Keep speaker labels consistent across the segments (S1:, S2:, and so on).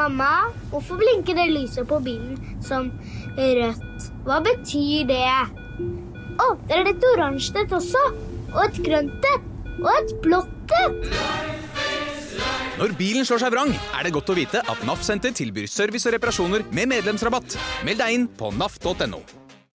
S1: Mamma, hvorfor blinker det lyset på bilen som rødt? Hva betyr det? Å, det er et oransje et også. Og et grønt et. Og et blått et.
S2: Når bilen slår seg vrang, er det godt å vite at NAF Senter tilbyr service og reparasjoner med medlemsrabatt. Meld deg inn på naf.no.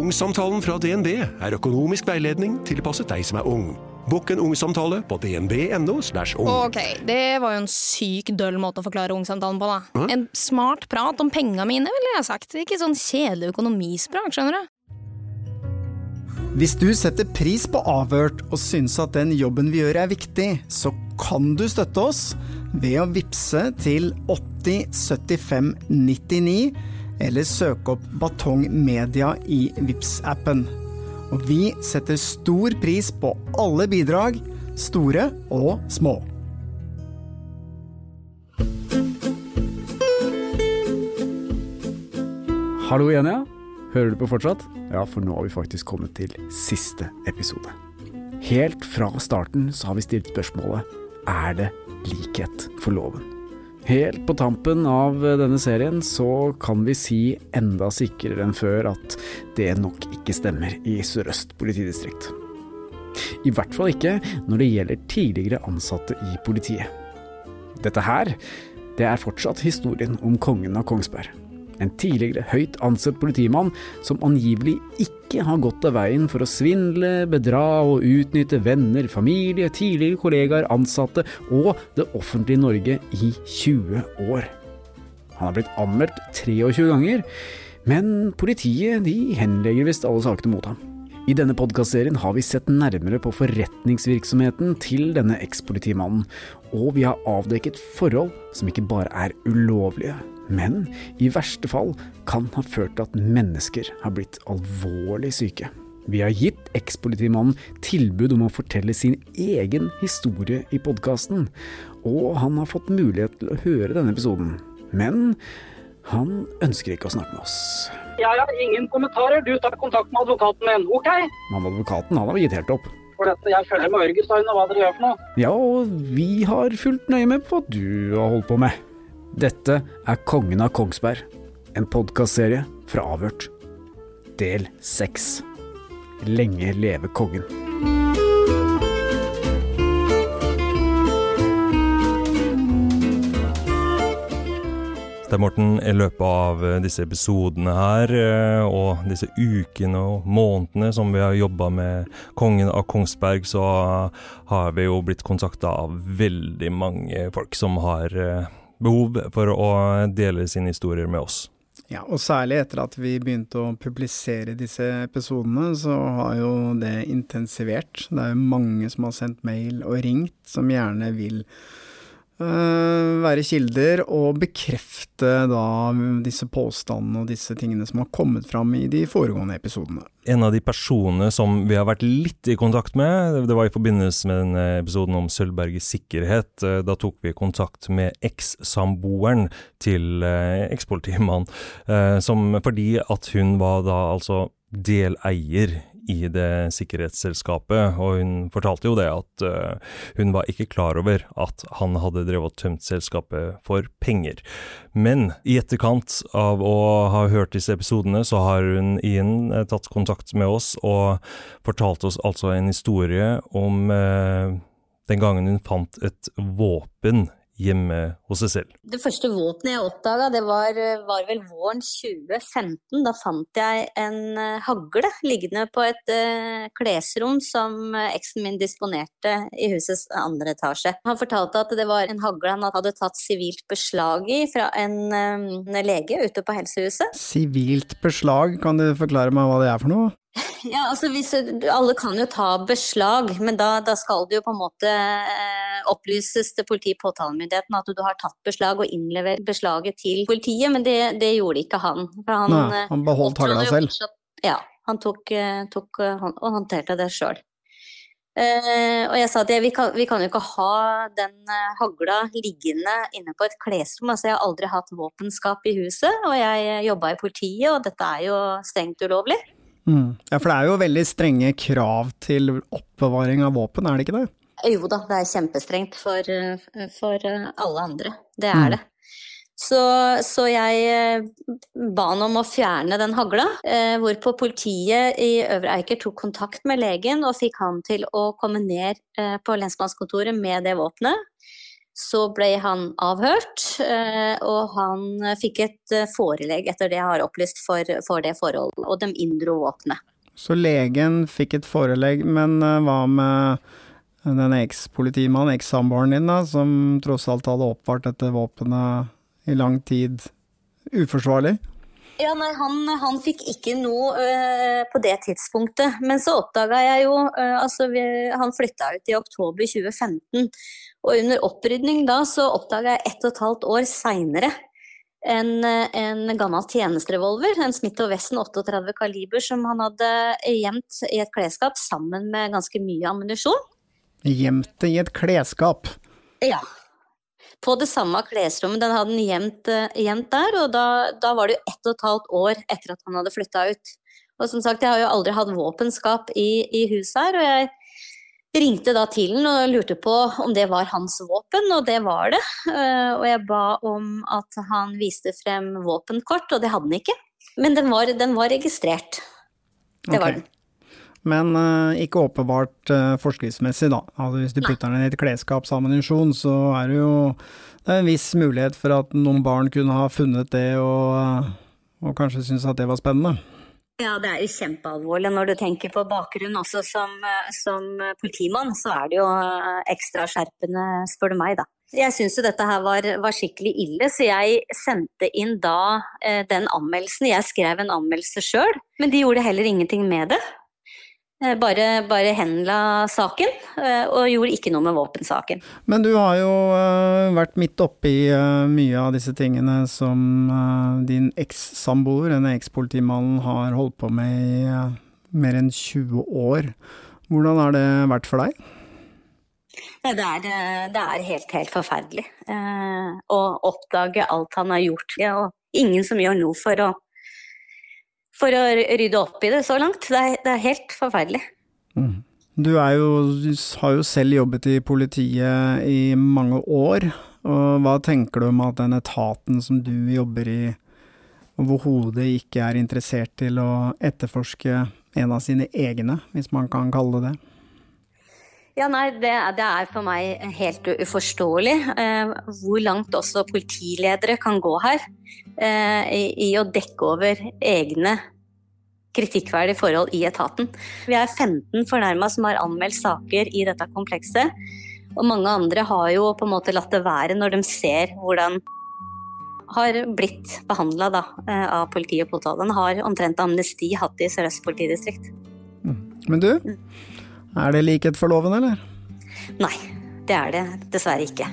S3: Ungsamtalen fra DNB er økonomisk veiledning tilpasset deg som er ung. Bokk en ungsamtale på dnb.no. ung.
S4: Ok, det var jo en syk døll måte å forklare ungsamtalen på, da. En smart prat om penga mine, ville jeg ha sagt. Ikke sånn kjedelig økonomisprat, skjønner du.
S5: Hvis du setter pris på Avhørt og syns at den jobben vi gjør er viktig, så kan du støtte oss ved å vippse til 8075 99, eller søke opp Batong Media i vips appen Og vi setter stor pris på alle bidrag, store og små. Hallo igjen, ja. Hører du på fortsatt? Ja, for nå har vi faktisk kommet til siste episode. Helt fra starten så har vi stilt spørsmålet Er det likhet for loven? Helt på tampen av denne serien så kan vi si enda sikrere enn før at det nok ikke stemmer i Sør-Øst politidistrikt. I hvert fall ikke når det gjelder tidligere ansatte i politiet. Dette her, det er fortsatt historien om kongen av Kongsberg. En tidligere høyt ansett politimann som angivelig ikke har gått av veien for å svindle, bedra og utnytte venner, familie, tidligere kollegaer, ansatte og det offentlige Norge i 20 år. Han har blitt anmeldt 23 ganger, men politiet de henlegger visst alle sakene mot ham. I denne podkastserien har vi sett nærmere på forretningsvirksomheten til denne ekspolitimannen, og vi har avdekket forhold som ikke bare er ulovlige, men i verste fall kan ha ført til at mennesker har blitt alvorlig syke. Vi har gitt ekspolitimannen tilbud om å fortelle sin egen historie i podkasten, og han har fått mulighet til å høre denne episoden. Men han ønsker ikke å snakke med oss.
S6: Jeg har ingen kommentarer. Du tar kontakt med advokaten min. Ok?
S5: Men advokaten han har gitt helt opp.
S6: For dette, jeg følger med ørgesøyne hva dere gjør for noe.
S5: Ja, og vi har fulgt nøye med på hva du har holdt på med. Dette er Kongen av Kongsberg, en podkastserie fra Avhørt. Del seks. Lenge leve kongen.
S7: Er Morten, i løpet av eh, disse episodene her, eh, og disse ukene og månedene som vi har jobba med kongen av Kongsberg, så har vi jo blitt kontakta av veldig mange folk som har eh, behov for å dele sine historier med oss.
S5: Ja, og særlig etter at vi begynte å publisere disse episodene, så har jo det intensivert. Det er jo mange som har sendt mail og ringt, som gjerne vil være kilder og bekrefte da disse påstandene og disse tingene som har kommet fram i de foregående episodene.
S7: En av de personene som vi har vært litt i kontakt med, det var i forbindelse med den eh, episoden om Sølvberget sikkerhet. Eh, Da tok vi kontakt med ekssamboeren til eh, ekspolitimannen, eh, fordi at hun var da altså deleier i det sikkerhetsselskapet, og hun fortalte jo det at eh, hun var ikke klar over at han hadde drevet og tømt selskapet for penger. Men i etterkant av å ha hørt disse episodene, så har hun igjen eh, tatt kontakt med oss og fortalt oss altså en historie om eh, den gangen hun fant et våpen hjemme hos seg selv.
S8: Det første våpenet jeg oppdaga, det var, var vel våren 2015. Da fant jeg en eh, hagle liggende på et uh, klesrom som eh, eksen min disponerte i husets andre etasje. Han fortalte at det var en hagle han hadde tatt sivilt beslag i fra en, um, en lege ute på helsehuset.
S5: Sivilt beslag, kan du forklare meg hva det er for noe?
S8: Ja, altså hvis, Alle kan jo ta beslag, men da, da skal det jo på en måte eh, opplyses til politi- og påtalemyndigheten at du har tatt beslag og innlevert beslaget til politiet, men det, det gjorde ikke han. Han,
S9: Nei, han beholdt
S8: eh,
S9: hagla selv.
S8: Ja, han tok, eh, tok eh, og håndterte det sjøl. Eh, og jeg sa at jeg, vi, kan, vi kan jo ikke ha den eh, hagla liggende inne på et klesrom. Altså, jeg har aldri hatt våpenskap i huset, og jeg jobba i politiet, og dette er jo strengt ulovlig.
S9: Mm. Ja, for det er jo veldig strenge krav til oppbevaring av våpen, er det ikke det?
S8: Jo da, det er kjempestrengt for, for alle andre. Det
S9: Mm.
S8: er det. Så, så jeg eh, ba han om å fjerne den hagla, eh, hvorpå politiet i Øvre Eiker tok kontakt med legen og fikk han til å komme ned eh, på lensmannskontoret med det våpenet. Så ble han avhørt, eh, og han fikk et eh, forelegg etter det jeg har opplyst for, for det forholdet, og de inndro våpenet.
S9: Så legen fikk et forelegg, men eh, hva med den eks-politimannen, eks-samboeren din, da, som tross alt hadde oppvart dette våpenet i lang tid uforsvarlig?
S8: Ja, nei, han, han fikk ikke noe øh, på det tidspunktet. Men så oppdaga jeg jo øh, Altså, vi, han flytta ut i oktober 2015. Og under opprydning da så oppdaga jeg ett og et halvt år seinere en, en gammel tjenesterevolver, en Smith Wesson 38 kaliber, som han hadde gjemt i et klesskap sammen med ganske mye ammunisjon.
S9: Gjemt det i et klesskap.
S8: Ja. På det samme klesrommet. Den hadde han gjemt, gjemt der, og da, da var det jo ett og et halvt år etter at han hadde flytta ut. Og som sagt, jeg har jo aldri hatt våpenskap i, i huset her, og jeg ringte da til den og lurte på om det var hans våpen, og det var det. Eh, Og jeg ba om at han viste frem våpenkort, og det hadde han ikke. Men den var, den var registrert. Det var den.
S9: Men uh, ikke åpenbart uh, forskriftsmessig, da. Altså, hvis du putter den i et klesskapsammunisjon, så er det jo det er en viss mulighet for at noen barn kunne ha funnet det og, og kanskje synes at det var spennende.
S8: Ja, det er jo kjempealvorlig. Når du tenker på bakgrunn også som, som politimann, så er det jo eh, ekstra skjerpende, spør du meg, da. Jeg syns jo dette her var, var skikkelig ille, så jeg sendte inn da eh, den anmeldelsen. Jeg skrev en anmeldelse sjøl, men de gjorde heller ingenting med det. Eh, Bare, bare henla saken, eh, og gjorde ikke noe med våpensaken.
S9: Men du har jo eh, vært midt oppi mye av disse tingene som din eks-samboer, denne eks-politimannen, har holdt på med i mer enn 20 år. Hvordan har det vært for deg?
S8: Det er, det er helt, helt forferdelig å oppdage alt han har gjort. Og ingen som gjør noe for å, for å rydde opp i det så langt. Det er, det er helt forferdelig.
S9: Du er jo, har jo selv jobbet i politiet i mange år, og hva tenker du om at den etaten som du jobber i, overhodet ikke er interessert til å etterforske en av sine egne, hvis man kan kalle det det?
S8: Ja, nei, det, det er for meg helt uforståelig eh, hvor langt også politiledere kan gå her i, i å dekke over egne kritikkverdige forhold i etaten. Vi er 15 fornærma som har anmeldt saker i dette komplekset. Og mange andre har jo på en måte latt det være når de ser hvordan har blitt behandla av politi og påtale. Den har omtrent amnesti hatt i Sør-Øst politidistrikt.
S9: Men du, er det likhet for loven, eller?
S8: Nei, det er det dessverre ikke.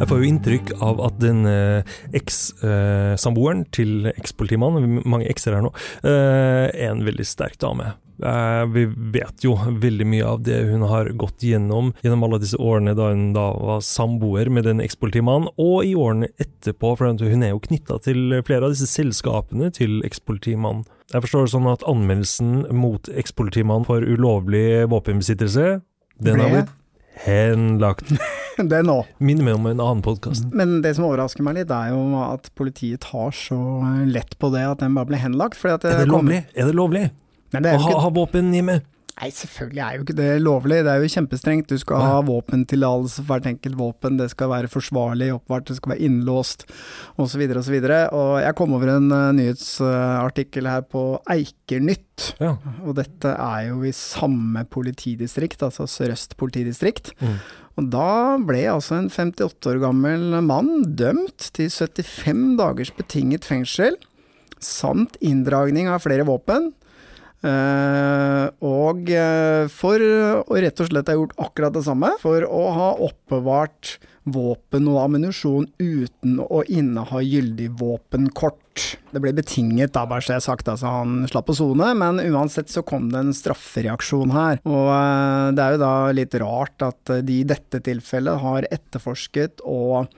S7: Jeg får jo inntrykk av at den eh, eks-samboeren til ekspolitimannen, mange ekser her nå, eh, er en veldig sterk dame. Eh, vi vet jo veldig mye av det hun har gått gjennom gjennom alle disse årene da hun da var samboer med den ekspolitimannen, og i årene etterpå, for hun er jo knytta til flere av disse selskapene til ekspolitimannen. Jeg forstår det sånn at anmeldelsen mot ekspolitimannen for ulovlig våpenbesittelse, den har blitt henlagt.
S9: Det nå.
S7: Minner meg om en annen podkast.
S9: Men det som overrasker meg litt, er jo at politiet tar så lett på det at den bare ble henlagt. Fordi at
S7: Er det
S9: kom-
S7: lovlig? Er det lovlig
S9: Nei, det er
S7: å ha,
S9: ikke,
S7: ha våpen hjemme?
S9: Nei, selvfølgelig er jo ikke det lovlig. Det er jo kjempestrengt. Du skal ha våpentillatelse for hvert enkelt våpen, det skal være forsvarlig oppvart, det skal være innlåst osv. osv. Og jeg kom over en uh, nyhetsartikkel her på Eikernytt.
S7: Ja.
S9: Og dette er jo i samme politidistrikt, altså Sør-Øst politidistrikt.
S7: Mm.
S9: Og da ble altså en 58 år gammel mann dømt til 75 dagers betinget fengsel, samt inndragning av flere våpen. Uh, og eh, for å rett og slett ha gjort akkurat det samme, for å ha oppbevart våpen og ammunisjon uten å inneha gyldig våpenkort. Det ble betinget, da, bare så jeg har sagt, altså han slapp å sone, men uansett så kom det en straffereaksjon her. Og eh, det er jo da litt rart at de i dette tilfellet har etterforsket og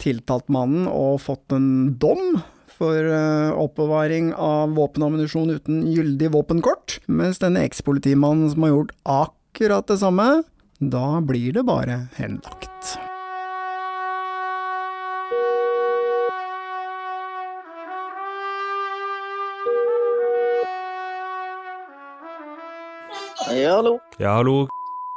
S9: tiltalt mannen og fått en dom for uh, oppbevaring av våpen og ammunisjon uten gyldig våpenkort, mens denne ekspolitimannen som har gjort akkurat det samme, da blir det bare henlagt.
S10: Ja, hallo.
S7: Ja, hallo.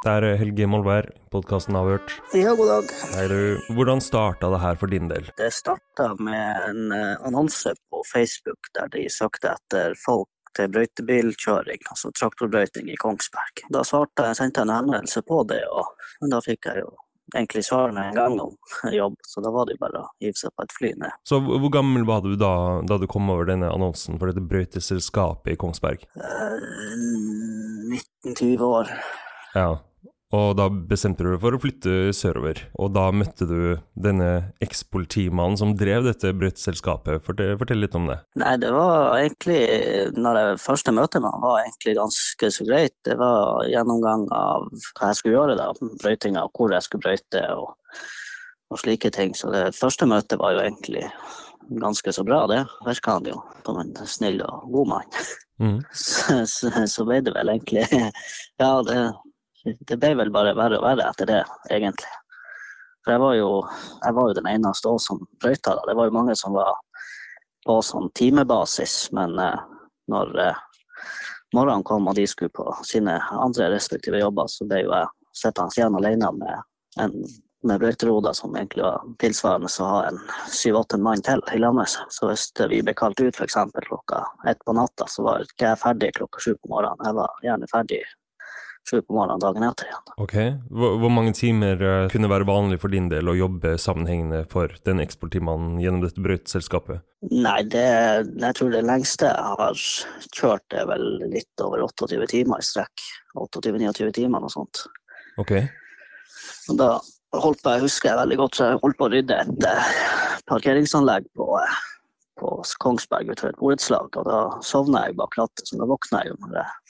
S7: Det er Helge Molvær, podkasten Avhørt.
S10: Ja, god dag.
S7: Hei, du. Hvordan starta det her for din del?
S10: Det starta med en eh, annonse på Facebook der de søkte etter folk til brøytebilkjøring, altså traktorbrøyting i Kongsberg. Da svarte jeg, sendte jeg en henvendelse på det, og da fikk jeg jo egentlig svar med en gang om jobb, så da var det bare å hive seg på et fly ned.
S7: Så hvor gammel var du da, da du kom over denne annonsen for dette brøyteselskapet i Kongsberg?
S10: Eh, 19-20 år.
S7: Ja, og da bestemte du deg for å flytte sørover. Og da møtte du denne ekspolitimannen som drev dette brøyteselskapet. Fortell, fortell litt om det.
S10: Nei, det var egentlig Når jeg første møte med han var egentlig ganske så greit. Det var gjennomgang av hva jeg skulle gjøre, da. Brøytinga, hvor jeg skulle brøyte og, og slike ting. Så det første møtet var jo egentlig ganske så bra, det. Virka han jo som en snill og god mann.
S7: Mm.
S10: Så, så, så ble det vel egentlig Ja, det, det ble vel bare verre og verre etter det, egentlig. For jeg var jo, jeg var jo den eneste òg som brøyta. Det var jo mange som var på sånn timebasis, men eh, når eh, morgenen kom og de skulle på sine andre respektive jobber, så ble jo jeg sittende igjen alene med en med brøyteroder som egentlig var tilsvarende å ha en syv-åtte mann til i lag. Så hvis vi ble kalt ut f.eks. klokka ett på natta, så var ikke jeg ferdig klokka sju på morgenen. Jeg var gjerne ferdig sju på morgenen dagen etter igjen.
S7: Ok. Hvor, hvor mange timer eh, kunne være vanlig for din del å jobbe sammenhengende for den ekspolitimannen gjennom dette brøyteselskapet?
S10: Nei, det, jeg tror det lengste jeg har kjørt er vel litt over 28 timer i strekk. 28-29 timer, noe sånt.
S7: Ok.
S10: Og da holdt på, jeg husker jeg veldig godt, så jeg holdt på å rydde et uh, parkeringsanlegg på, uh, på Kongsberg utenfor et borettslag, og da sovna jeg bak rattet, så da våkna jeg jo når jeg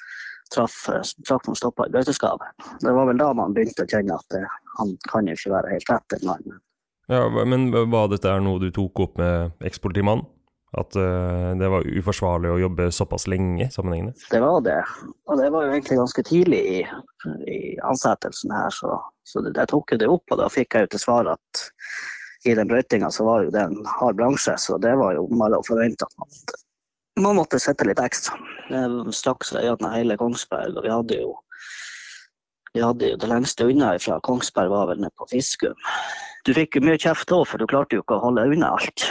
S10: traff eh, noen stopper i brøyteskapet. Det var vel da man begynte å kjenne at eh, han kan jo ikke være helt rett, den mannen.
S7: Ja, men var dette noe du tok opp med ekspolitimannen? At uh, det var uforsvarlig å jobbe såpass lenge sammenhengende?
S10: Det var det. Og det var jo egentlig ganske tidlig i, i ansettelsen her, så, så det, jeg tok jo det opp, og da fikk jeg jo til svar at i den brøytinga så var jo det en hard bransje, så det var jo mellom forventa at man, måtte sitte litt ekstra. Det stakk seg gjennom hele Kongsberg, og vi hadde jo vi hadde jo det lengste unna fra Kongsberg var vel nede på Fiskum. Du fikk jo mye kjeft òg, for du klarte jo ikke å holde unna alt.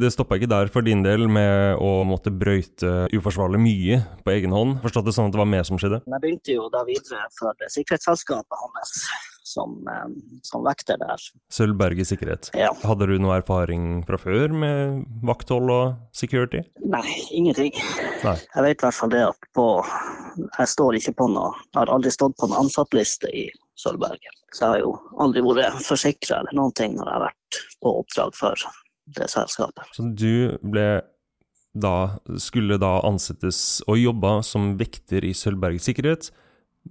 S7: Det stoppa ikke der for din del med å måtte brøyte uforsvarlig mye på egen hånd? Forstått det sånn at det var mer som skjedde?
S10: Jeg begynte jo da videre for det sikkerhetsselskapet hans som, eh, som vekter der.
S7: Sølvberget sikkerhet.
S10: Ja.
S7: Hadde du noe erfaring fra før med vakthold og security?
S10: Nei, ingenting.
S7: Nei.
S10: Jeg vet i hvert fall det at på Jeg står ikke på noe Jeg har aldri stått på en ansattliste i Sølvberget. Så jeg har jo aldri vært forsikra eller noen ting når jeg har vært på oppdrag for det selskapet.
S7: Så du ble da skulle da ansettes og jobba som vekter i Sølvberget sikkerhet,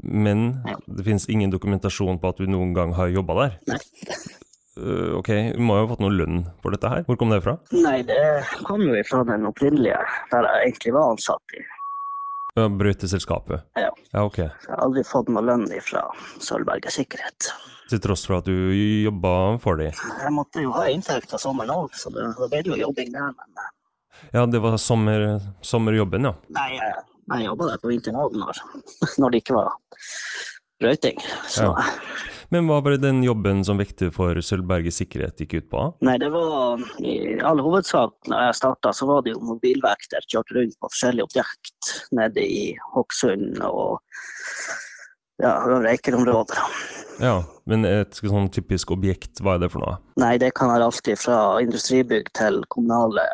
S7: men det finnes ingen dokumentasjon på at du noen gang har jobba der?
S10: Nei.
S7: Uh, ok, du må jo ha fått noe lønn for dette her. Hvor kom det fra?
S10: Nei, det kom jo ifra den opprinnelige, der jeg egentlig var ansatt i.
S7: Ja, Brøyteselskapet?
S10: Ja.
S7: Ja, ok.
S10: Jeg har aldri fått noe lønn ifra Sølvberget sikkerhet.
S7: Til tross for at du jobba for dem?
S10: Jeg måtte jo ha inntekt av sommeren òg, så det, da ble det jo jobbing der. Men
S7: Ja, det var sommer, sommerjobben, ja.
S10: nei, jeg, jobba der på vinteren òg, når, når det ikke var røyting. Så
S7: Ja. Men hva var det den jobben som vekter for Sølvberget sikkerhet gikk ut på?
S10: Nei, det var i all hovedsak når jeg starta, så var det jo mobilvekter kjørt rundt på forskjellige objekt nede i Hokksund og ja, Reikerområdet.
S7: Ja, men et sånn typisk objekt, hva er det for noe?
S10: Nei, det kan være alltid fra industribygg til kommunale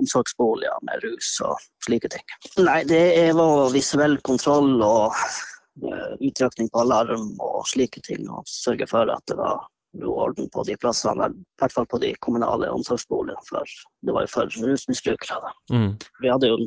S10: omsorgsboliger med rus og slike ting. Nei, det var visuell kontroll og uttrykning utrykning på alarm og slike ting, og sørge for at det var orden på de plassene, i hvert fall på de kommunale omsorgsboligene, for det var jo for rusmisbrukere.
S7: Mm.
S10: Vi hadde jo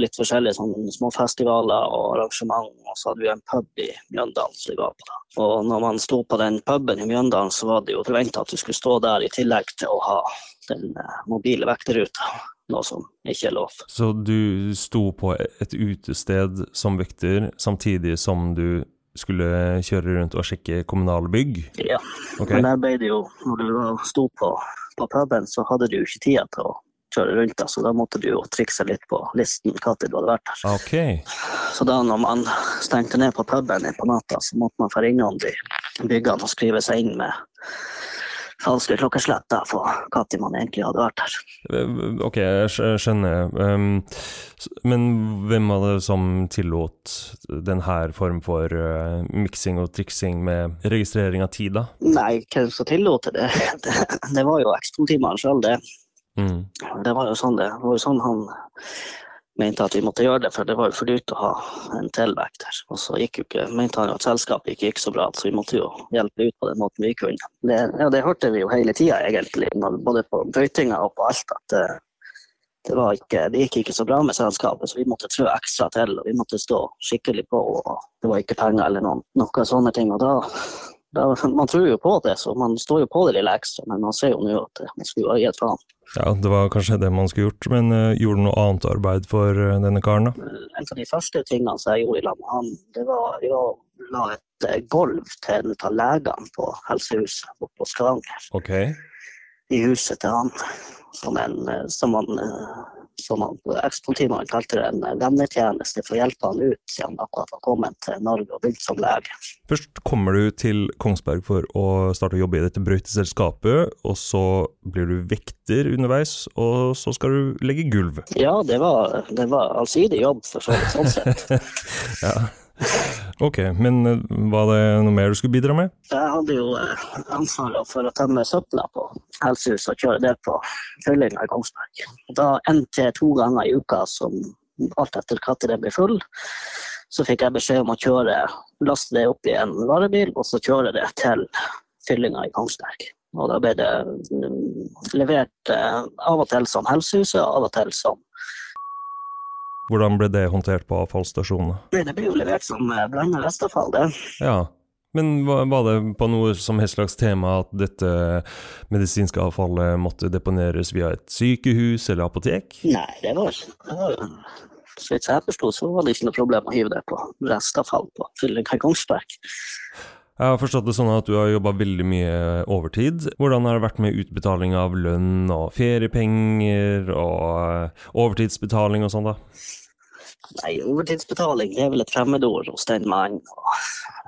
S10: litt forskjellige sånn, små festivaler og arrangement, og så hadde vi en pub i Mjøndalen som vi var på da. Og når man sto på den puben i Mjøndalen, så var det jo forventa at du skulle stå der i tillegg til å ha den eh, mobile vekterruta, noe som ikke er lov.
S7: Så du sto på et utested som vekter, samtidig som du skulle kjøre rundt og sjekke kommunale bygg?
S10: Ja.
S7: okay.
S10: Men der ble det jo, når du sto på, på puben, så hadde du jo ikke tida til å kjøre rundt, så da måtte du jo trikse litt på listen når du hadde vært der.
S7: Okay.
S10: Så da når man stengte ned på puben på natta, så måtte man få innom de byggene og skrive seg inn med falske klokkeslett da, for når man egentlig hadde vært der.
S7: Eh, Ok, jeg skjønner. Um, men hvem var det som tillot denne form for uh, miksing og triksing med registrering av tid, da?
S10: Nei, hvem som tillot det? Det, det var jo ekspolitimeren sjøl, det.
S7: Mm.
S10: Det var jo sånn det det var jo sånn han mente at vi måtte gjøre det, for det var jo for dyrt å ha en tilvekter. Og så ikke, mente han jo at selskapet ikke gikk så bra, så vi måtte jo hjelpe ut på den måten vi kunne. Det, ja, det hørte vi jo hele tida, egentlig, både på brøytinga og på alt, at det, det, var ikke, det gikk ikke så bra med selskapet, så vi måtte trø ekstra til, og vi måtte stå skikkelig på, og det var ikke penger eller noen, noen sånne ting. og da, man tror jo på det, så man står jo på det lille ekstra, men man ser jo nå at eh, man skulle ha gitt faen.
S7: Ja, det var kanskje det man skulle gjort, men uh, gjorde du noe annet arbeid for uh, denne karen, da?
S10: en av de første tingene som jeg gjorde i lag med han, det var å la et eh, gulv til en av legene på helsehuset oppe på Stavanger.
S7: Ok.
S10: I huset til han. Som, en, eh, som han, eh, som han ekspolitimannen kalte det, en eh, vennetjeneste for å hjelpe han ut siden han akkurat var kommet til Norge og begynt som lege.
S7: Først kommer du til Kongsberg for å starte å jobbe i dette brøyteselskapet, og så blir du vekter underveis, og så skal du legge gulv.
S10: Ja, det var, det var allsidig jobb, for så vidt, sånn sett.
S7: Ja. Ok, men uh, var det noe mer du skulle bidra med?
S10: Jeg hadde jo eh, ansvaret for å tømme søpla på helsehuset og kjøre det på fyllinga i Kongsberg. Da én til to ganger i uka, som alt etter når det ble full, så fikk jeg beskjed om å kjøre, laste det opp i en varebil og så kjøre det til fyllinga i Kongsberg. Og da ble det mm, levert eh, av og til som helsehuset, av og til som
S7: Hvordan ble det håndtert på avfallsstasjonene?
S10: Det ble jo levert som eh, blanda restavfall, det.
S7: Ja, men var det på noe som helst slags tema at dette medisinske avfallet måtte deponeres via et sykehus eller apotek?
S10: Nei, det var, det var Så vidt jeg forsto, så var det ikke noe problem å hive det på restavfall på fyllinga i Kongsberg.
S7: Jeg har forstått det sånn at du har jobba veldig mye overtid. Hvordan har det vært med utbetaling av lønn og feriepenger og eh, overtidsbetaling og sånn, da?
S10: Nei, overtidsbetaling det er vel et fremmedord hos den mannen.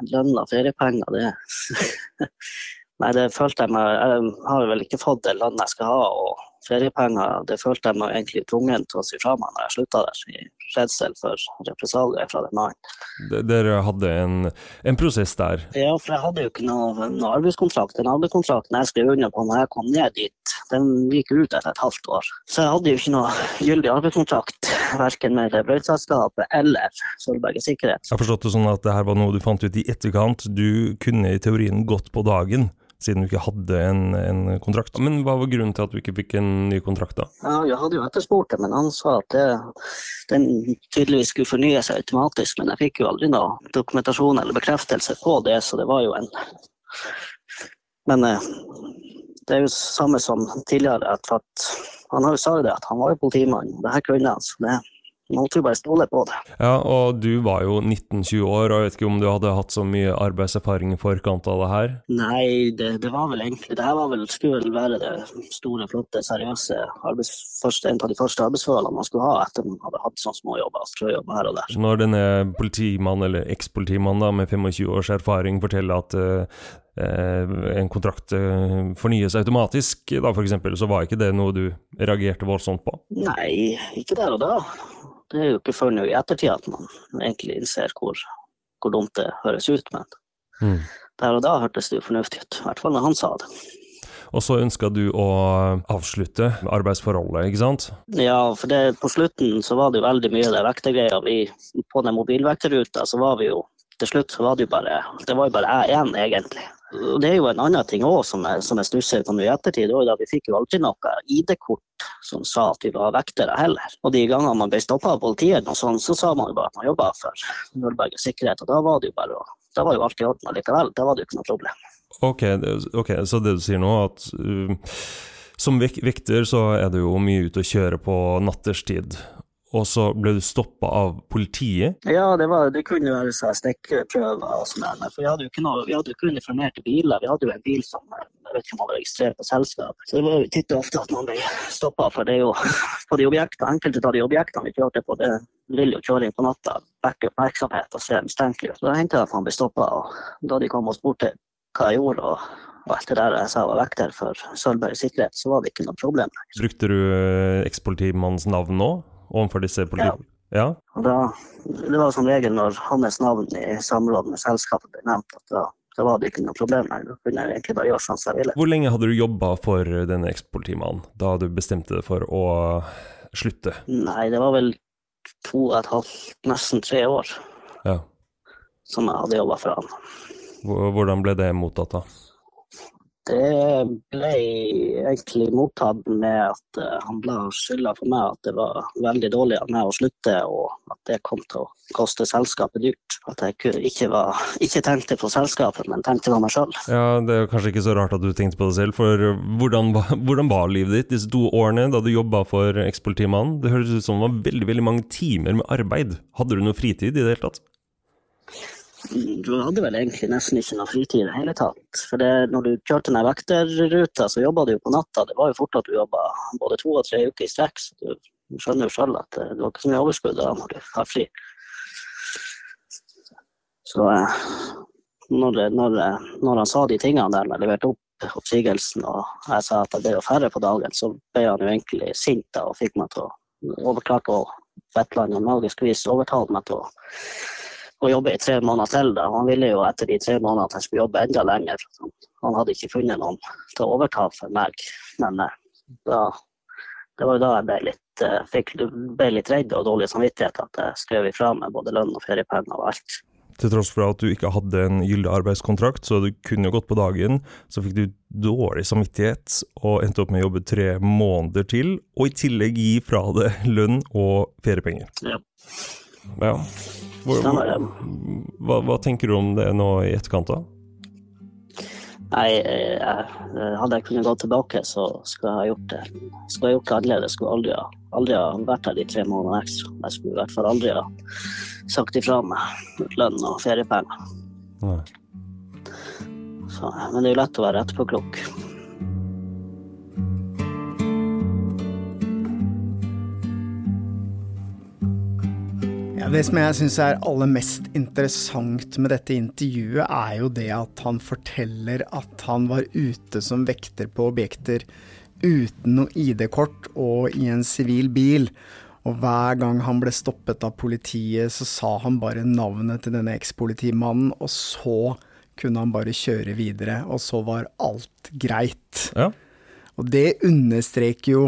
S10: Lønn og feriepenger, det Nei, det følte jeg meg Jeg har vel ikke fått den lønnen jeg skal ha, og feriepenger det følte jeg meg egentlig tvungen til å si fra meg når jeg slutta der, i redsel for represalier fra den mannen.
S7: Dere hadde en, en prosess der.
S10: Ja, for jeg hadde jo ikke noe, noe arbeidskontrakt. Den arbeidskontrakten jeg skrev under på når jeg kom ned dit, den gikk ut etter et halvt år. Så jeg hadde jo ikke noe gyldig arbeidskontrakt, verken med brøyteselskapet eller Sølvberget Sikkerhet.
S7: Jeg har forstått det sånn at det her var noe du fant ut i etterkant. Du kunne i teorien gått på dagen, siden du ikke hadde en, en kontrakt. Men hva var grunnen til at du ikke fikk en ny kontrakt, da?
S10: Ja, jeg hadde jo etterspurt det, men han sa at det, den tydeligvis skulle fornye seg automatisk. Men jeg fikk jo aldri noe dokumentasjon eller bekreftelse på det, så det var jo en Men eh, det er jo samme som tidligere, at, at han har jo sagt det, at han var jo politimann, og det her kunne han. Så det, Man jo bare stole på det.
S7: Ja, og du var jo 19-20 år, og jeg vet ikke om du hadde hatt så mye arbeidserfaring i forkant av det her?
S10: Nei, det, det var vel egentlig Det her var vel, skulle vel være det store, flotte, seriøse arbeids, første, en av de første arbeidsforholdene man skulle ha etter man hadde hatt sånne småjobber, strøjobber her og der.
S7: Når denne politimannen, eller ekspolitimannen med 25 års erfaring forteller at uh, en kontrakt uh, fornyes automatisk, da eksempel, så var ikke det noe du reagerte voldsomt på?
S10: Nei, ikke der og da. Det er jo ikke før nå i ettertid at man egentlig innser hvor, hvor dumt det høres ut, men
S7: mm.
S10: der og da hørtes det jo fornuftig ut. I hvert fall når han sa det.
S7: Og så ønska du å avslutte arbeidsforholdet, ikke sant?
S10: Ja, for det, på slutten så var det jo veldig mye det vektergreia. På den mobilvekterruta så var vi jo Til slutt så var det jo bare Det var jo bare jeg igjen, egentlig. Og Det er jo en annen ting òg som som jeg stusser på nå i ettertid. Da Vi fikk jo aldri noe ID-kort som sa at vi var vektere heller. Og de gangene man ble stoppa av politiet, og sånn, så sa man jo bare at man jobba for Nordberg sikkerhet. Og da var det jo bare da var jo alt i orden likevel. Da var det jo ikke noe problem.
S7: Ok, ok, så det du sier nå, at uh, som vekter så er du jo mye ute å kjøre på natterstid og så ble du stoppa av politiet?
S10: Ja, det, var, det kunne være stikkeprøver og sånn. For vi hadde jo ikke noe, vi hadde ikke uniformerte biler. Vi hadde jo en bil som jeg vet ikke om man var registrert på selskap. Så det var jo titt og ofte at man ble stoppa. For det jo på de objektene, enkelte av de objektene vi kjørte på, det vil jo kjøre inn på natta, vekke oppmerksomhet og se mistenkelig ut. Så da hendte det at man ble stoppa. Og da de kom og spurte hva jeg gjorde, og og alt det der jeg sa var vekter for Sølvbergs sikkerhet, så var det ikke noe problem.
S7: Brukte du eh, ekspolitimannens navn nå? Overfor disse politikerne? Ja.
S10: ja. Da, det var som regel når hans navn i samråd med selskapet ble nevnt, at da, da var det ikke noe problem. lenger. Da kunne jeg egentlig bare gjøre sånn som jeg ville.
S7: Hvor lenge hadde du jobba for denne ekspolitimannen da du bestemte deg for å slutte?
S10: Nei, det var vel to og et halvt, nesten tre år
S7: ja.
S10: som jeg hadde jobba for han.
S7: Hvordan ble det mottatt da?
S10: Det ble egentlig mottatt med at uh, han ble skylda for meg at det var veldig dårlig av meg å slutte, og at det kom til å koste selskapet dyrt. At jeg ikke, var, ikke tenkte på selskapet, men tenkte på meg sjøl.
S7: Ja, det er kanskje ikke så rart at du tenkte på det selv, for hvordan, hvordan var livet ditt disse to årene da du jobba for ekspolitimannen? Det høres ut som det var veldig, veldig mange timer med arbeid. Hadde du noe fritid i det hele tatt?
S10: Du hadde vel egentlig nesten ikke noe fritid i det hele tatt. For det, når du kjørte den vekterruta, så jobba du jo på natta. Det var jo fort at du jobba både to og tre uker i strekk. Så du skjønner jo sjøl at det var ikke så mye overskudd da når du har fri. Så eh, når, når, når han sa de tingene der, når jeg leverte opp oppsigelsen og jeg sa at jeg ble færre på dagen, så ble han jo egentlig sint da, og fikk meg til å overklare på et eller annet magisk vis overtale meg til å å jobbe i tre måneder til. Da. Han ville jo etter de tre månedene at jeg skulle jobbe enda lenger. Han hadde ikke funnet noen til å overta for meg. Men eh, da, det var jo da jeg ble litt, eh, fikk, ble litt redd og dårlig samvittighet at jeg skrev ifra meg både lønn og feriepenger og alt.
S7: Til tross for at du ikke hadde en gyldig arbeidskontrakt, så du kunne jo gått på dagen, så fikk du dårlig samvittighet og endte opp med å jobbe tre måneder til, og i tillegg gi fra deg lønn og feriepenger.
S10: Ja.
S7: ja. Hvor, hva, hva, tenker du om det nå i etterkant, da?
S10: Nei, jeg, hadde jeg kunnet gå tilbake, så skulle jeg ha gjort det Skulle jeg gjort det annerledes. Skulle aldri ha, aldri ha vært her de tre månedene ekstra. Jeg skulle i hvert fall aldri ha sagt ifra meg lønn og feriepenger. Så, men det er jo lett å være etterpåklok.
S9: Det som jeg syns er aller mest interessant med dette intervjuet, er jo det at han forteller at han var ute som vekter på objekter uten noe ID-kort og i en sivil bil. Og hver gang han ble stoppet av politiet, så sa han bare navnet til denne ekspolitimannen, og så kunne han bare kjøre videre, og så var alt greit.
S7: Ja.
S9: Og det understreker jo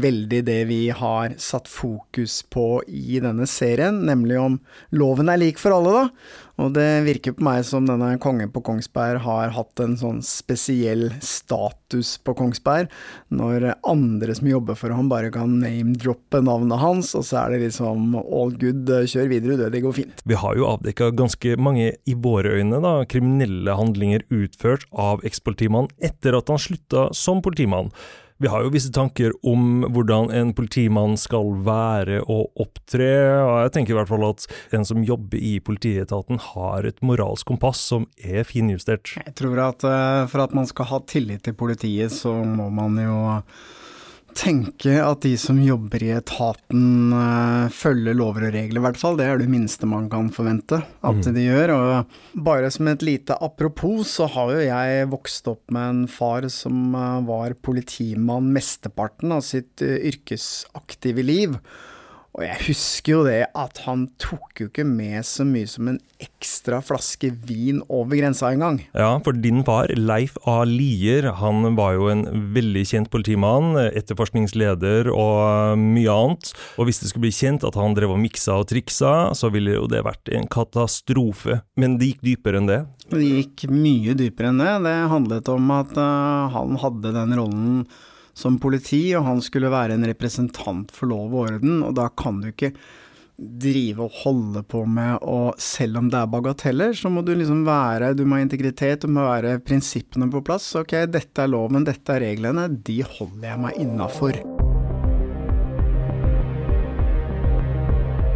S9: veldig det vi har satt fokus på i denne serien, nemlig om loven er lik for alle, da. Og det virker på meg som denne kongen på Kongsberg har hatt en sånn spesiell status på Kongsberg, når andre som jobber for ham bare kan name-droppe navnet hans, og så er det liksom all good, kjør videre du, det går fint.
S7: Vi har jo avdekka ganske mange, i våre øyne, da, kriminelle handlinger utført av ekspolitimannen etter at han slutta som politimann. Vi har jo visse tanker om hvordan en politimann skal være og opptre, og jeg tenker i hvert fall at en som jobber i politietaten har et moralsk kompass som er finjustert.
S9: Jeg tror at uh, for at man skal ha tillit til politiet, så må man jo tenke at de som jobber i etaten uh, følger lover og regler, i hvert fall. Det er det minste man kan forvente at mm. de gjør. Og bare som et lite apropos, så har jo jeg vokst opp med en far som uh, var politimann mesteparten av sitt uh, yrkesaktive liv. Og jeg husker jo det at han tok jo ikke med så mye som en ekstra flaske vin over grensa engang.
S7: Ja, for din far, Leif A. Lier, han var jo en veldig kjent politimann, etterforskningsleder og mye annet. Og hvis det skulle bli kjent at han drev og miksa og triksa, så ville jo det vært en katastrofe. Men det gikk dypere enn det?
S9: Det gikk mye dypere enn det. Det handlet om at uh, han hadde den rollen som politi, og han skulle være en representant for lov og orden, og da kan du ikke drive og holde på med og selv om det er bagateller, så må du liksom være Du må ha integritet, du må være prinsippene på plass. Ok, dette er loven, dette er reglene, de holder jeg meg innafor.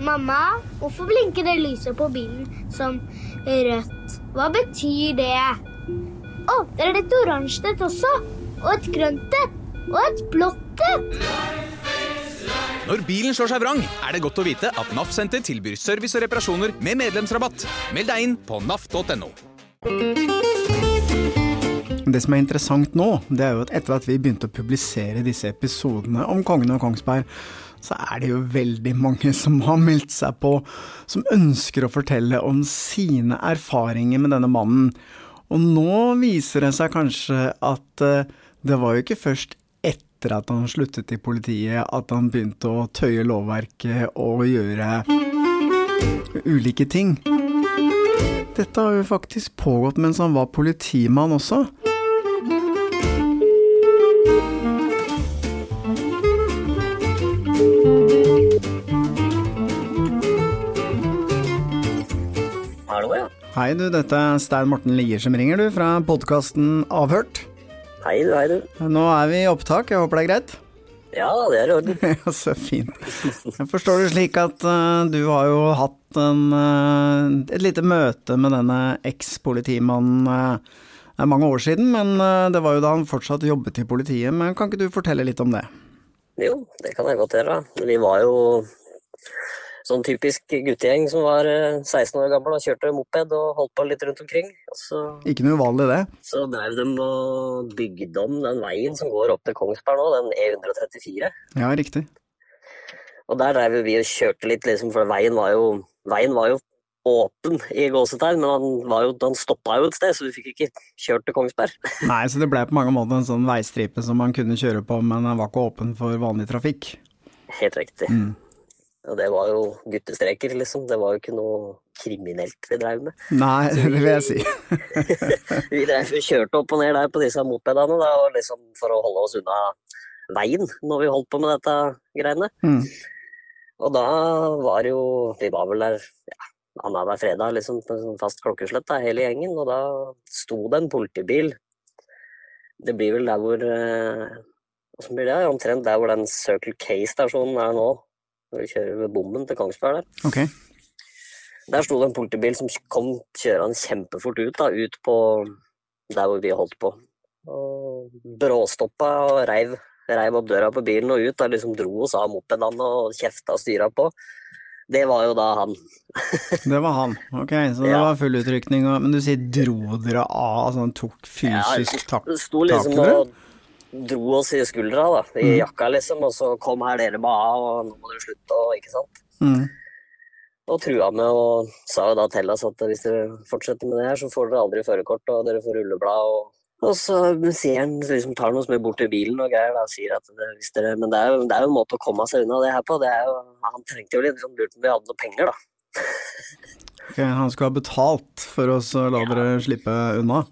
S1: Mamma, hvorfor blinker det lyset på bilen som rødt? Hva betyr det? Å, det er et oransje et også. Og et grønt et. Og et blått et.
S2: Når bilen slår seg vrang, er det godt å vite at NAF Senter tilbyr service og reparasjoner med medlemsrabatt. Meld deg inn på naf.no.
S9: Det som er interessant nå, det er jo at etter at vi begynte å publisere disse episodene om Kongen og Kongsberg, så er det jo veldig mange som har meldt seg på, som ønsker å fortelle om sine erfaringer med denne mannen. Og nå viser det seg kanskje at eh, det var jo ikke først etter at han sluttet i politiet at han begynte å tøye lovverket og gjøre ulike ting. Dette har jo faktisk pågått mens han var politimann også. Hei du, dette er Stein Morten Lier som ringer du, fra podkasten Avhørt.
S11: Hei du, hei du.
S9: Nå er vi i opptak, jeg håper det er greit?
S11: Ja, det er i orden.
S9: Ja, så fint. Jeg forstår det slik at uh, du har jo hatt en, uh, et lite møte med denne ekspolitimannen uh, det er mange år siden, men det var jo da han fortsatt jobbet i politiet. Men kan ikke du fortelle litt om det?
S11: Jo, det kan jeg godt gjøre. Vi var jo sånn typisk guttegjeng som var eh, 16 år gammel og kjørte moped og holdt på litt rundt omkring. Så,
S9: Ikke noe uvanlig det?
S11: så drev de og bygde om den veien som går opp til Kongsberg nå, den E134.
S9: Ja, riktig.
S11: Og der drev vi og kjørte litt, liksom, for veien var jo, veien var jo åpen i gåsetegn, men han, var jo, han stoppa jo et sted, så vi fikk ikke kjørt til Kongsberg.
S9: Nei, så det ble på mange måter en sånn veistripe som man kunne kjøre på, men den var ikke åpen for vanlig trafikk.
S11: Helt riktig.
S9: Mm.
S11: Og det var jo guttestreker, liksom. Det var jo ikke noe kriminelt vi drev med.
S9: Nei, det vil jeg si.
S11: vi drev, vi kjørte opp og ned der på disse mopedene da, og liksom for å holde oss unna veien når vi holdt på med dette greiene.
S9: Mm.
S11: Og da var jo Vi var vel der ja, annenhver fredag liksom, på sånn fast klokkeslett, da, hele gjengen, og da sto det en politibil. Det blir vel der hvor eh, blir det? Omtrent der hvor den Circle K-stasjonen er nå. Når vi kjører ved bommen til Kongsberg der.
S9: Okay.
S11: Der sto det en politibil som kom kjørende kjempefort ut, da, ut på der hvor vi holdt på. Og bråstoppa og reiv, reiv opp døra på bilen og ut og liksom dro oss av mopedene og kjefta og styra på. Det var jo da han.
S9: Det var han, ok, så det
S11: Ja.
S9: var full utrykning. Men du sier dro dere av, altså han tok fysisk tak,
S11: Det sto liksom
S9: tak
S11: og dro oss i skuldra, da, i
S9: Mm.
S11: jakka liksom, og så kom her dere av, og nå må dere slutte, og ikke sant.
S9: Mm.
S11: Og trua med og sa jo da til oss at hvis dere fortsetter med det her, så får dere aldri førerkort, og dere får rulleblad. Og, og så sier han, liksom tar noe som er bort til bilen og greier, da, og sier at det, hvis dere, men det er, jo, det er jo en måte å komme seg unna det her på. Det er jo, han trengte jo litt liksom, lurt om vi hadde noe penger, da.
S9: Ok, han skulle ha betalt for oss å la dere slippe unna?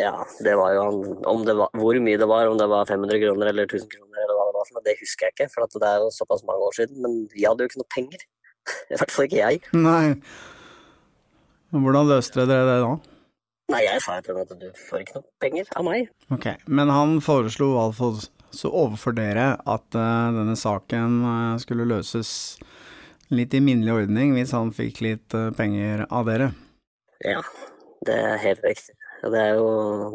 S11: Ja, det var jo han om det var, Hvor mye det var, om det var 500 kroner eller 1000 kroner, eller hva det var, for det husker jeg ikke, for at det er jo såpass mange år siden. Men vi hadde jo ikke noe penger. I hvert fall ikke jeg.
S9: Nei. Hvordan løste dere det da?
S11: Nei, jeg sa til henne at du får ikke noe penger av meg.
S9: Ok, men han foreslo i hvert fall så overfor dere at uh, denne saken uh, skulle løses litt i minnelig ordning hvis han fikk litt uh, penger av dere.
S11: Ja, det er helt riktig. Og Det er jo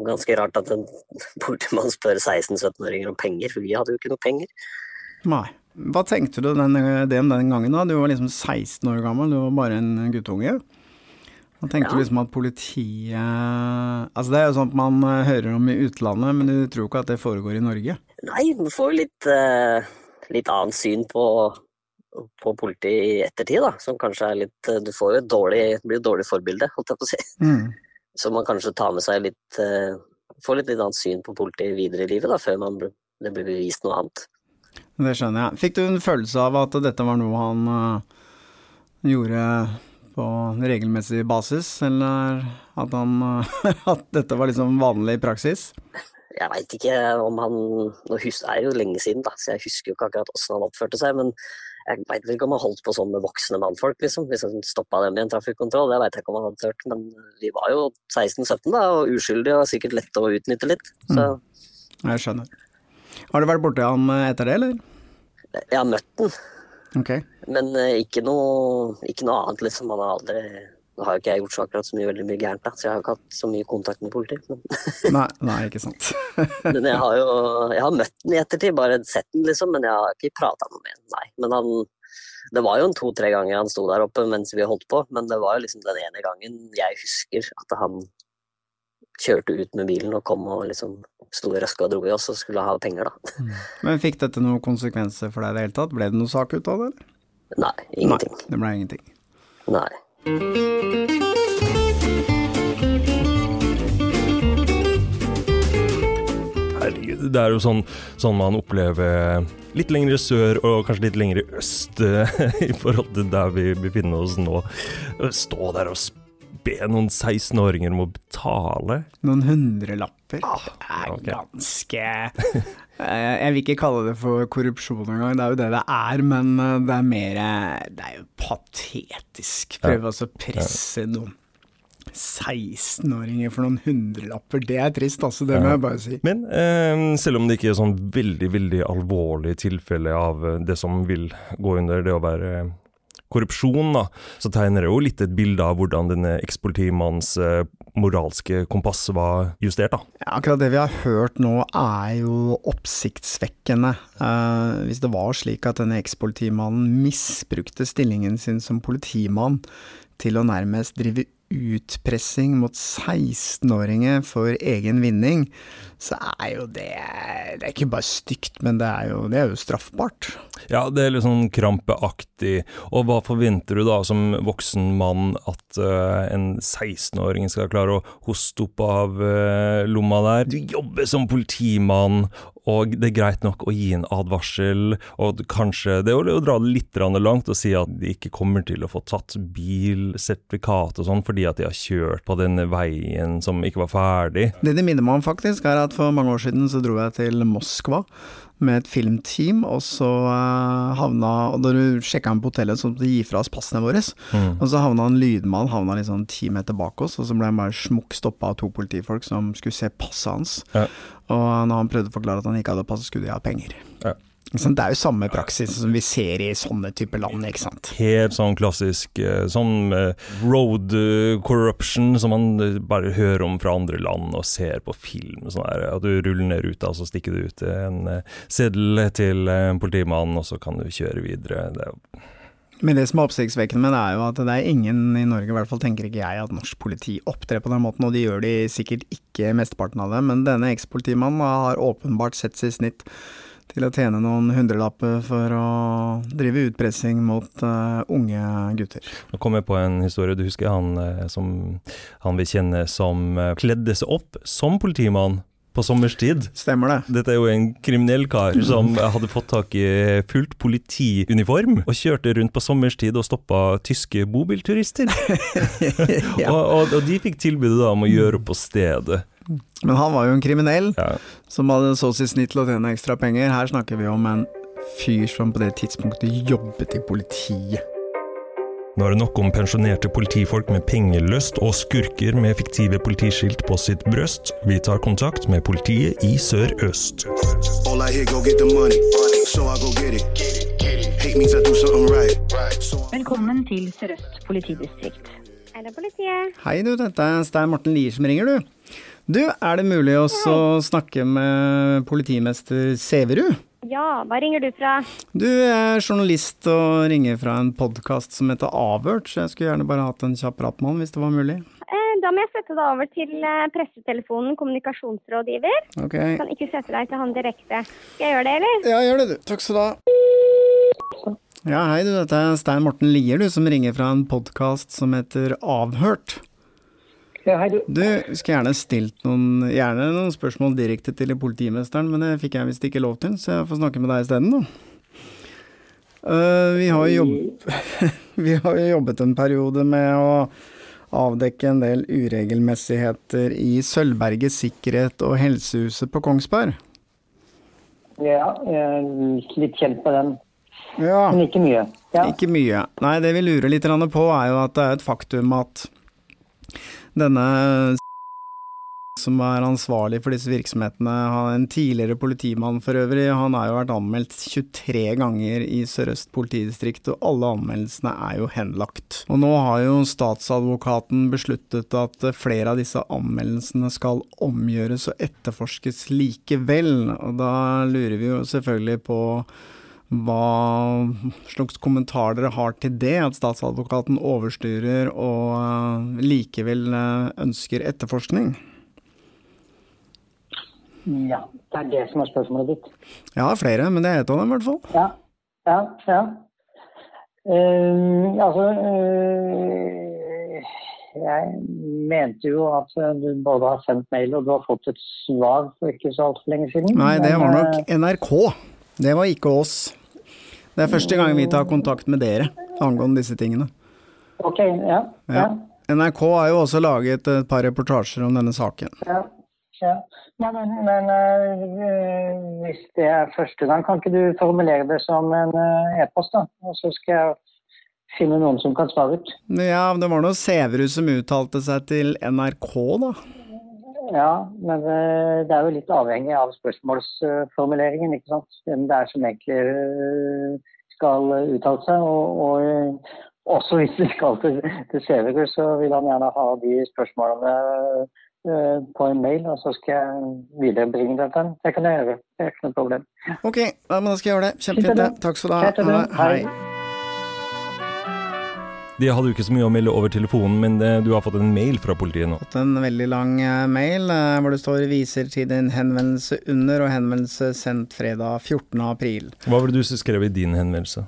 S11: ganske rart at en politimann spør 16-17-åringer om penger, for vi hadde jo ikke noe penger.
S9: Nei. Hva tenkte du den, om den gangen da? Du var liksom 16 år gammel, du var bare en guttunge. Hva tenkte du liksom at politiet Altså det er jo sånt man eh, hører om i utlandet, men du tror ikke at det foregår i Norge?
S11: Nei, man får litt, eh, litt annet syn på, på politiet i ettertid, da. Som kanskje er litt eh, Du får jo et dårlig, det blir et dårlig forbilde, holdt jeg på å si.
S9: Mm.
S11: Så man kanskje tar med seg litt eh, Får litt, litt annet syn på politiet videre i livet, da, før man, det blir bevist noe annet.
S9: Det skjønner jeg. Fikk du en følelse av at dette var noe han uh, gjorde på regelmessig basis, eller at, han, uh, at dette var liksom vanlig praksis?
S11: Jeg veit ikke om han Nå det er jo lenge siden, da, så jeg husker jo ikke akkurat åssen han oppførte seg. Men jeg veit ikke om han holdt på sånn med voksne mannfolk, liksom. Hvis han stoppa dem i en trafikkontroll, det veit jeg ikke om han hadde tørt. Men vi var jo 16-17 da, og uskyldige og sikkert lette å utnytte litt. Så
S9: Jeg skjønner. Har du vært borti øh, etter det, eller?
S11: jeg har møtt den,
S9: Okay.
S11: men eh, ikke noe, ikke noe annet, liksom. Han har aldri Nå har jo ikke jeg gjort så akkurat så mye veldig mye gærent, da, så jeg har jo ikke hatt så mye kontakt med politiet. Men,
S9: Nei, nei, ikke sant.
S11: men jeg har jo jeg har møtt den i ettertid, bare sett den, liksom. Men jeg har ikke prata noe med den, nei. Men han Det var jo en to-tre ganger han sto der oppe mens vi holdt på, men det var jo liksom den ene gangen jeg husker at han kjørte ut med bilen og kom og liksom sto i røska og dro i oss og skulle ha penger, da.
S9: Men fikk dette noen konsekvenser for deg i det hele tatt? Ble det noe sak ut av det? eller?
S11: Nei, ingenting.
S9: Nei, det ble ingenting.
S11: Nei.
S7: Herregud, det er jo sånn, sånn man opplever litt lenger sør og kanskje litt lenger øst eh, i forhold til der vi befinner oss nå. Stå der og be noen 16-åringer om å betale.
S9: Noen hundrelapper.
S7: Ah,
S9: det er ganske Eh, Jeg vil ikke kalle det for korrupsjon engang, det er jo det det er, men eh, det er mer Det er jo patetisk. Prøve ja. å presse noen 16-åringer for noen hundrelapper. Det er trist, altså. Det må jeg bare si.
S7: Men eh, selv om det ikke er sånn veldig, veldig alvorlig tilfelle av eh, det som vil gå under det å være eh, korrupsjon, da, så tegner det jo litt et bilde av hvordan denne ekspolitimannens eh, moralske kompass var justert, da.
S9: Ja, akkurat det vi har hørt nå er jo oppsiktsvekkende. Eh, hvis det var slik at denne ekspolitimannen misbrukte stillingen sin som politimann til å nærmest drive utpressing mot 16-åringer for egen vinning, så er jo det Det er ikke bare stygt, men det er jo, det er jo straffbart.
S7: Ja, det er litt sånn krampeaktig. Og hva forventer du da som voksen mann at uh, en 16-åring skal klare å hoste opp av uh, lomma der? Du jobber som politimann, og det er greit nok å gi en advarsel, og kanskje det er å dra det litt langt og si at de ikke kommer til å få tatt bilsertifikat og sånn fordi at de har kjørt på denne veien som ikke var ferdig.
S9: Det de minner meg om faktisk, er at for mange år siden så dro jeg til Moskva med et filmteam, og så eh, havna Og da du sjekka inn på hotellet, så de gi fra oss passene våre.
S7: Mm.
S9: Og så havna en lydmann havna liksom ti meter bak oss, og så ble han bare smukk stoppa av to politifolk som skulle se passet hans.
S7: Ja.
S9: Og når han prøvde å forklare at han ikke hadde pass, skulle de ha penger.
S7: Ja.
S9: Det er jo samme praksis som vi ser i sånne typer land, ikke sant.
S7: Helt sånn klassisk eh, sånn eh, road eh, corruption som man bare hører om fra andre land og ser på film. Sånn der, at du ruller ned ruta, og så stikker du ut en seddel til en politimann, og så kan du kjøre videre. Det er jo
S9: Men det som er oppsiktsvekkende med det, er jo at det er ingen i Norge, i hvert fall tenker ikke jeg, at norsk politi opptrer på den måten, og de gjør de sikkert ikke mesteparten av det, men denne ekspolitimannen har åpenbart sett sitt snitt til å tjene noen hundrelapper for å drive utpressing mot uh, unge gutter.
S7: Nå kom jeg på en historie. Du husker han eh, som han vi kjenner som eh, kledde seg opp som politimann på sommerstid?
S9: Stemmer det.
S7: Dette er jo en kriminell kar som hadde fått tak i fullt politiuniform og kjørte rundt på sommerstid og stoppa tyske bobilturister.
S9: Ja.
S7: og, og, og de fikk tilbudet da om å gjøre opp på stedet.
S9: Men han var jo en kriminell som hadde så sitt snitt til å tjene ekstra penger. Her snakker vi om en fyr som på det tidspunktet jobbet i politiet.
S7: Nå er det nok om pensjonerte politifolk med pengelyst og skurker med fiktive politiskilt på sitt brøst. Vi tar kontakt med politiet i Sør-Øst.
S12: Velkommen til Sør-Øst politidistrikt.
S1: Hei, det politiet?
S9: Hei du, dette er Stein Morten Lier som ringer du. Du, er det mulig å snakke med politimester Severud?
S1: Ja, hva ringer du fra?
S9: Du er journalist og ringer fra en podkast som heter Avhørt, så jeg skulle gjerne bare hatt en kjapp prat med han hvis det var mulig.
S1: Eh, Da må jeg sette deg over til eh, pressetelefonen, kommunikasjonsrådgiver.
S9: Ok.
S1: Kan ikke sette deg til han direkte. Skal jeg gjøre det, eller?
S9: Ja, gjør det du. Takk skal du ha. Ja, hei du, dette er Stein Morten Lier du, som ringer fra en podkast som heter Avhørt.
S13: Du.
S9: Skulle gjerne stilt noen, gjerne noen spørsmål direkte til politimesteren, men det fikk jeg visst ikke lov til, så jeg får snakke med deg isteden, da. Uh, vi, har jo jobb, vi har jo jobbet en periode med å avdekke en del uregelmessigheter i Sølvberget sikkerhet og Helsehuset på Kongsberg.
S13: Ja, jeg er litt kjent med den.
S9: Ja.
S13: Men ikke mye. Ja.
S9: Ikke mye. Nei, det vi lurer litt på, er jo at det er et faktum at denne som er ansvarlig for disse virksomhetene, han er en tidligere politimann for øvrig, han har jo vært anmeldt 23 ganger i Sør-Øst politidistrikt, og alle anmeldelsene er jo henlagt. Og nå har jo statsadvokaten besluttet at flere av disse anmeldelsene skal omgjøres og etterforskes likevel, og da lurer vi jo selvfølgelig på hva slags kommentar dere har til det, at statsadvokaten overstyrer og eh, likevel eh, ønsker etterforskning?
S13: Ja, det er det som er spørsmålet ditt.
S9: Jeg har flere, men det er et av dem i hvert fall.
S13: Ja, ja, ja. Uh, altså uh, Jeg mente jo at du både har sendt mail og du har fått et svar for ikke så altfor lenge siden.
S9: Nei, det var nok NRK. Det var ikke oss. Det er første gang vi tar kontakt med dere angående disse tingene.
S13: Ok, ja.
S9: Ja. NRK har jo også laget et par reportasjer om denne saken.
S13: ja, ja. Nei, men, men øh, hvis det er første gang, kan ikke du formulere det som en eh, e-post, da? Og så skal jeg finne noen som kan svare ut.
S9: Ja, det var nå Sæverud som uttalte seg til NRK, da.
S13: Ja, men eh, det er jo litt avhengig av spørsmålsformuleringen, ikke sant. Hvem det er som egentlig eh, skal uttale seg. Og, og også hvis det skal til, til Sevegur, så vil han gjerne ha de spørsmålene eh, på en mail, og så skal jeg viderebringe det til ham. Det kan jeg gjøre. Det er ikke noe problem.
S9: Ok, ja, men da skal jeg gjøre det. Kjempefint. Takk skal du ha.
S13: Det.
S9: Hei.
S7: De hadde jo ikke så mye å melde over telefonen, men eh, du har fått en mail fra politiet nå.
S9: fått en veldig lang eh, mail eh, hvor det står 'viser til din henvendelse under' og henvendelse sendt fredag 14. april.
S7: Hva var det du skrev i din henvendelse?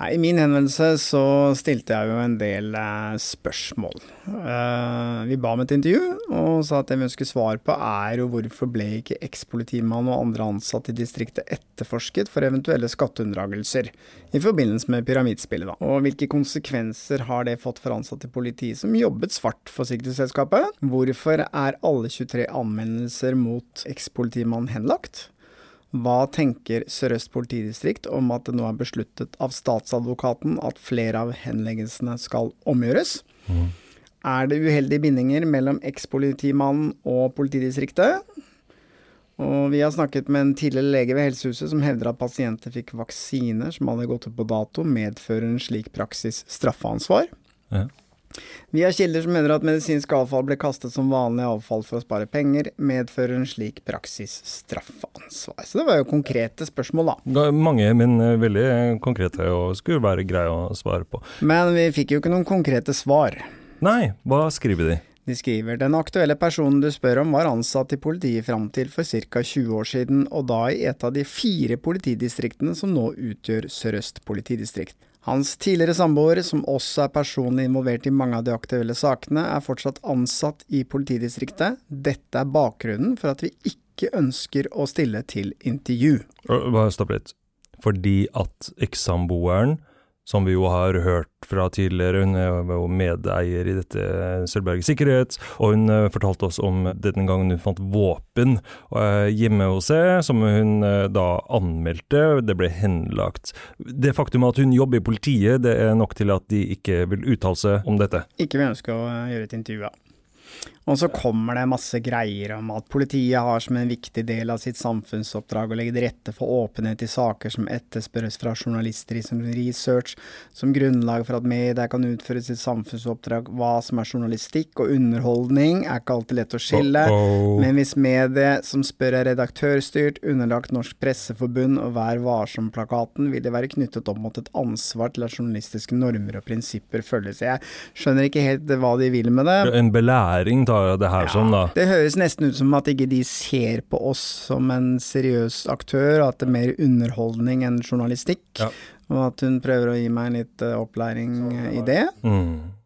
S9: I min henvendelse så stilte jeg jo en del eh, spørsmål. Eh, vi ba om et intervju, og sa at det vi ønsker svar på er jo hvorfor ble ikke ekspolitimannen og andre ansatte i distriktet etterforsket for eventuelle skatteunndragelser i forbindelse med pyramidspillet, da. Og hvilke konsekvenser har det fått for ansatte i politiet som jobbet svart for sikkerhetsselskapet? Hvorfor er alle 23 anmeldelser mot ekspolitimannen henlagt? Hva tenker Sør-Øst politidistrikt om at det nå er besluttet av statsadvokaten at flere av henleggelsene skal omgjøres? Er det uheldige bindinger mellom ekspolitimannen og politidistriktet? Og vi har snakket med en tidligere lege ved Helsehuset som hevder at pasienter fikk vaksiner som hadde gått ut på dato, medfører en slik praksis straffansvar?
S7: Ja.
S9: Vi har kilder som mener at medisinsk avfall ble kastet som vanlig avfall for å spare penger, medfører en slik praksis straffansvar? Så det var jo konkrete spørsmål, da.
S7: Mange, men eh, veldig konkrete og skulle være greie å svare på.
S9: Men vi fikk jo ikke noen konkrete svar.
S7: Nei, hva skriver de?
S9: De skriver den aktuelle personen du spør om var ansatt i politiet fram til for ca. 20 år siden, og da i et av de fire politidistriktene som nå utgjør Sør-Øst politidistrikt. Hans tidligere samboer, som også er personlig involvert i mange av de aktuelle sakene, er fortsatt ansatt i politidistriktet. Dette er bakgrunnen for at vi ikke ønsker å stille til intervju.
S7: Bare stopp litt. Fordi at ekssamboeren, som vi jo har hørt fra tidligere, hun er jo medeier i dette Sølvberget Sikkerhet, og hun eh, fortalte oss om den gangen hun fant våpen eh, hjemme hos seg, som hun eh, da anmeldte, det ble henlagt. Det faktum at hun jobber i politiet, det er nok til at de ikke vil uttale seg om dette.
S9: Ikke vil ønske å eh, gjøre et intervju, ja. Og så kommer det masse greier om at politiet har som en viktig del av sitt samfunnsoppdrag å legge til rette for åpenhet i saker som etterspørres fra journalister i som research, som grunnlag for at media kan utføre sitt samfunnsoppdrag. Hva som er journalistikk og underholdning er ikke alltid lett å skille,
S7: Uh-oh.
S9: men hvis mediet som spør er redaktørstyrt, underlagt Norsk Presseforbund og Vær varsom-plakaten, vil det være knyttet opp mot et ansvar til at journalistiske normer og prinsipper følges. Jeg skjønner ikke helt hva de vil med det.
S7: En belæring tar det her som, da.
S9: Det høres nesten ut som at ikke de ser på oss som en seriøs aktør, og at det er mer underholdning enn journalistikk. Og at hun prøver å gi meg litt eh, opplæring eh, i det.
S7: Mm.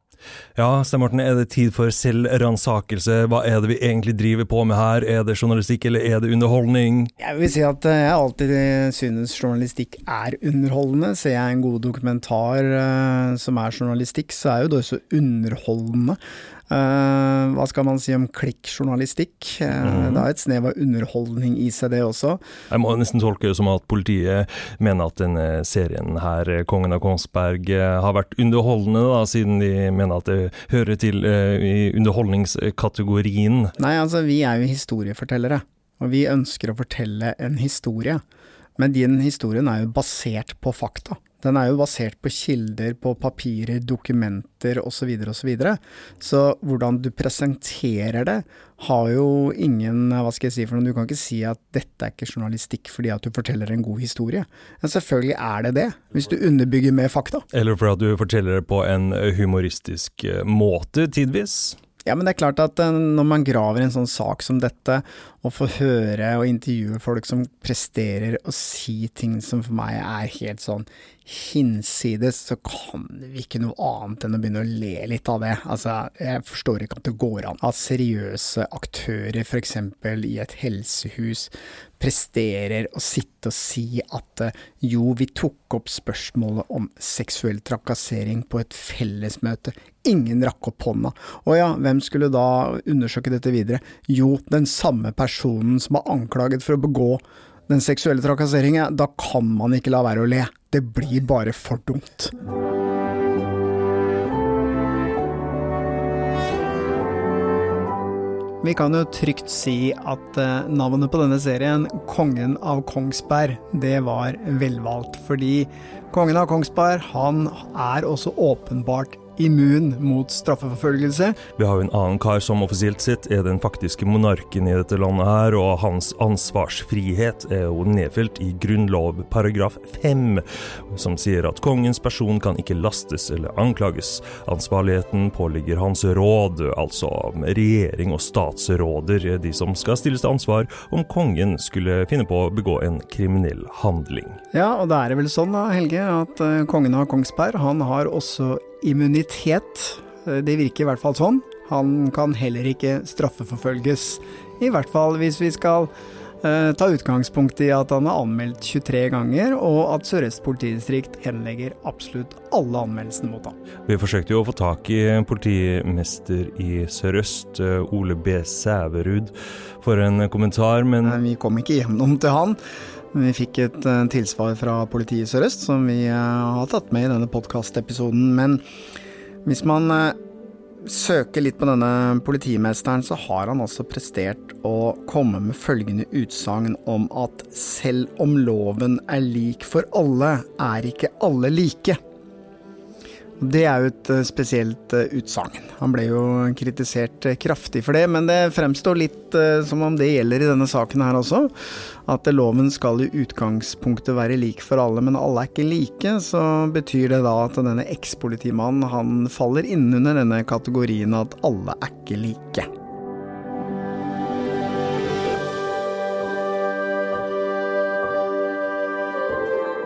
S7: Ja, Stein Morten, er det tid for selvransakelse? Hva er det vi egentlig driver på med her? Er det journalistikk, eller er det underholdning?
S9: Jeg vil si at eh, jeg alltid synes journalistikk er underholdende. Ser jeg en god dokumentar eh, som er journalistikk, så er jo det også underholdende. Eh, hva skal man si om klikkjournalistikk?
S7: Mm.
S9: Det har et snev av underholdning i seg, det også.
S7: Jeg må nesten tolke det som at politiet mener at denne serien her, eh, 'Kongen av Kongsberg', har vært underholdende, da, siden de mener at det hører til i underholdningskategorien.
S9: Nei, altså vi er jo historiefortellere, og vi ønsker å fortelle en historie. Men den historien er jo basert på fakta. Den er jo basert på kilder, på papirer, dokumenter osv. Så, og så, videre. så hvordan du presenterer det, har jo ingen Hva skal jeg si for noe? Du kan ikke si at dette er ikke journalistikk fordi at du forteller en god historie. Men selvfølgelig er det det, hvis du underbygger med fakta.
S7: Eller fordi at du forteller det på en humoristisk eh, måte, tidvis.
S9: Ja, men det er klart at eh, når man graver en sånn sak som dette, og får høre og intervjue folk som presterer å si ting som for meg er helt sånn hinsides, så kan vi ikke noe annet enn å begynne å le litt av det. Altså, jeg forstår ikke at det går an at seriøse aktører, f.eks. i et helsehus, presterer å sitte og si at eh, jo, vi tok opp spørsmålet om seksuell trakassering på et fellesmøte. Ingen rakk opp hånda. Og ja, hvem skulle da undersøke dette videre? Jo, den samme personen som er anklaget for å begå den seksuelle trakasseringen. Da kan man ikke la være å le. Det blir bare for dumt. Vi kan jo trygt si at eh, navnet på denne serien, Kongen av Kongsberg, det var velvalgt. Fordi kongen av Kongsberg, han er også åpenbart immun mot straffeforfølgelse.
S7: Vi har jo en annen kar som offisielt sett er den faktiske monarken i dette landet her, og hans ansvarsfrihet er jo nedfelt i Grunnlov paragraf 5, som sier at kongens person kan ikke lastes eller anklages. Ansvarligheten påligger hans råd, altså regjering og statsråder, er de som skal stilles til ansvar om kongen skulle finne på å begå en kriminell handling.
S9: Ja, og da er det vel sånn da, Helge, at eh, kongen av Kongsberg, han har også immunitet. Det virker i hvert fall sånn. Han kan heller ikke straffeforfølges. I hvert fall hvis vi skal eh, ta utgangspunkt i at han er anmeldt 23 ganger, og at Sør-Øst politidistrikt henlegger absolutt alle anmeldelsene mot ham.
S7: Vi forsøkte jo å få tak i politimester i Sør-Øst, eh, Ole B. Sæverud, for en kommentar, men
S9: Vi kom ikke gjennom til han. Vi fikk et eh, tilsvar fra politiet Sør-Øst, som vi eh, har tatt med i denne podkastepisoden. Men hvis man eh, søker litt på denne politimesteren, så har han også prestert å komme med følgende utsagn om at selv om loven er lik for alle, er ikke alle like. Det er jo et eh, spesielt eh, utsagn. Han ble jo kritisert eh, kraftig for det, men det fremstår litt som om det gjelder i denne saken her også. At loven skal i utgangspunktet være lik for alle, men alle er ikke like. Så betyr det da at denne ekspolitimannen han faller innunder denne kategorien at alle er ikke like.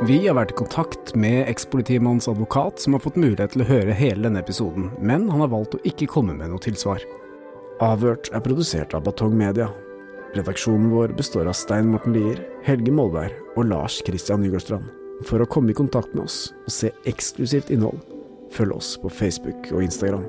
S5: Vi har vært i kontakt med ekspolitimannens advokat, som har fått mulighet til å høre hele denne episoden, men han har valgt å ikke komme med noe tilsvar. Avhørt er produsert av Batong Media. Redaksjonen vår består av Stein Morten Lier, Helge Molvær og Lars Christian Nygårdstrand. For å komme i kontakt med oss og se eksklusivt innhold, følg oss på Facebook og Instagram.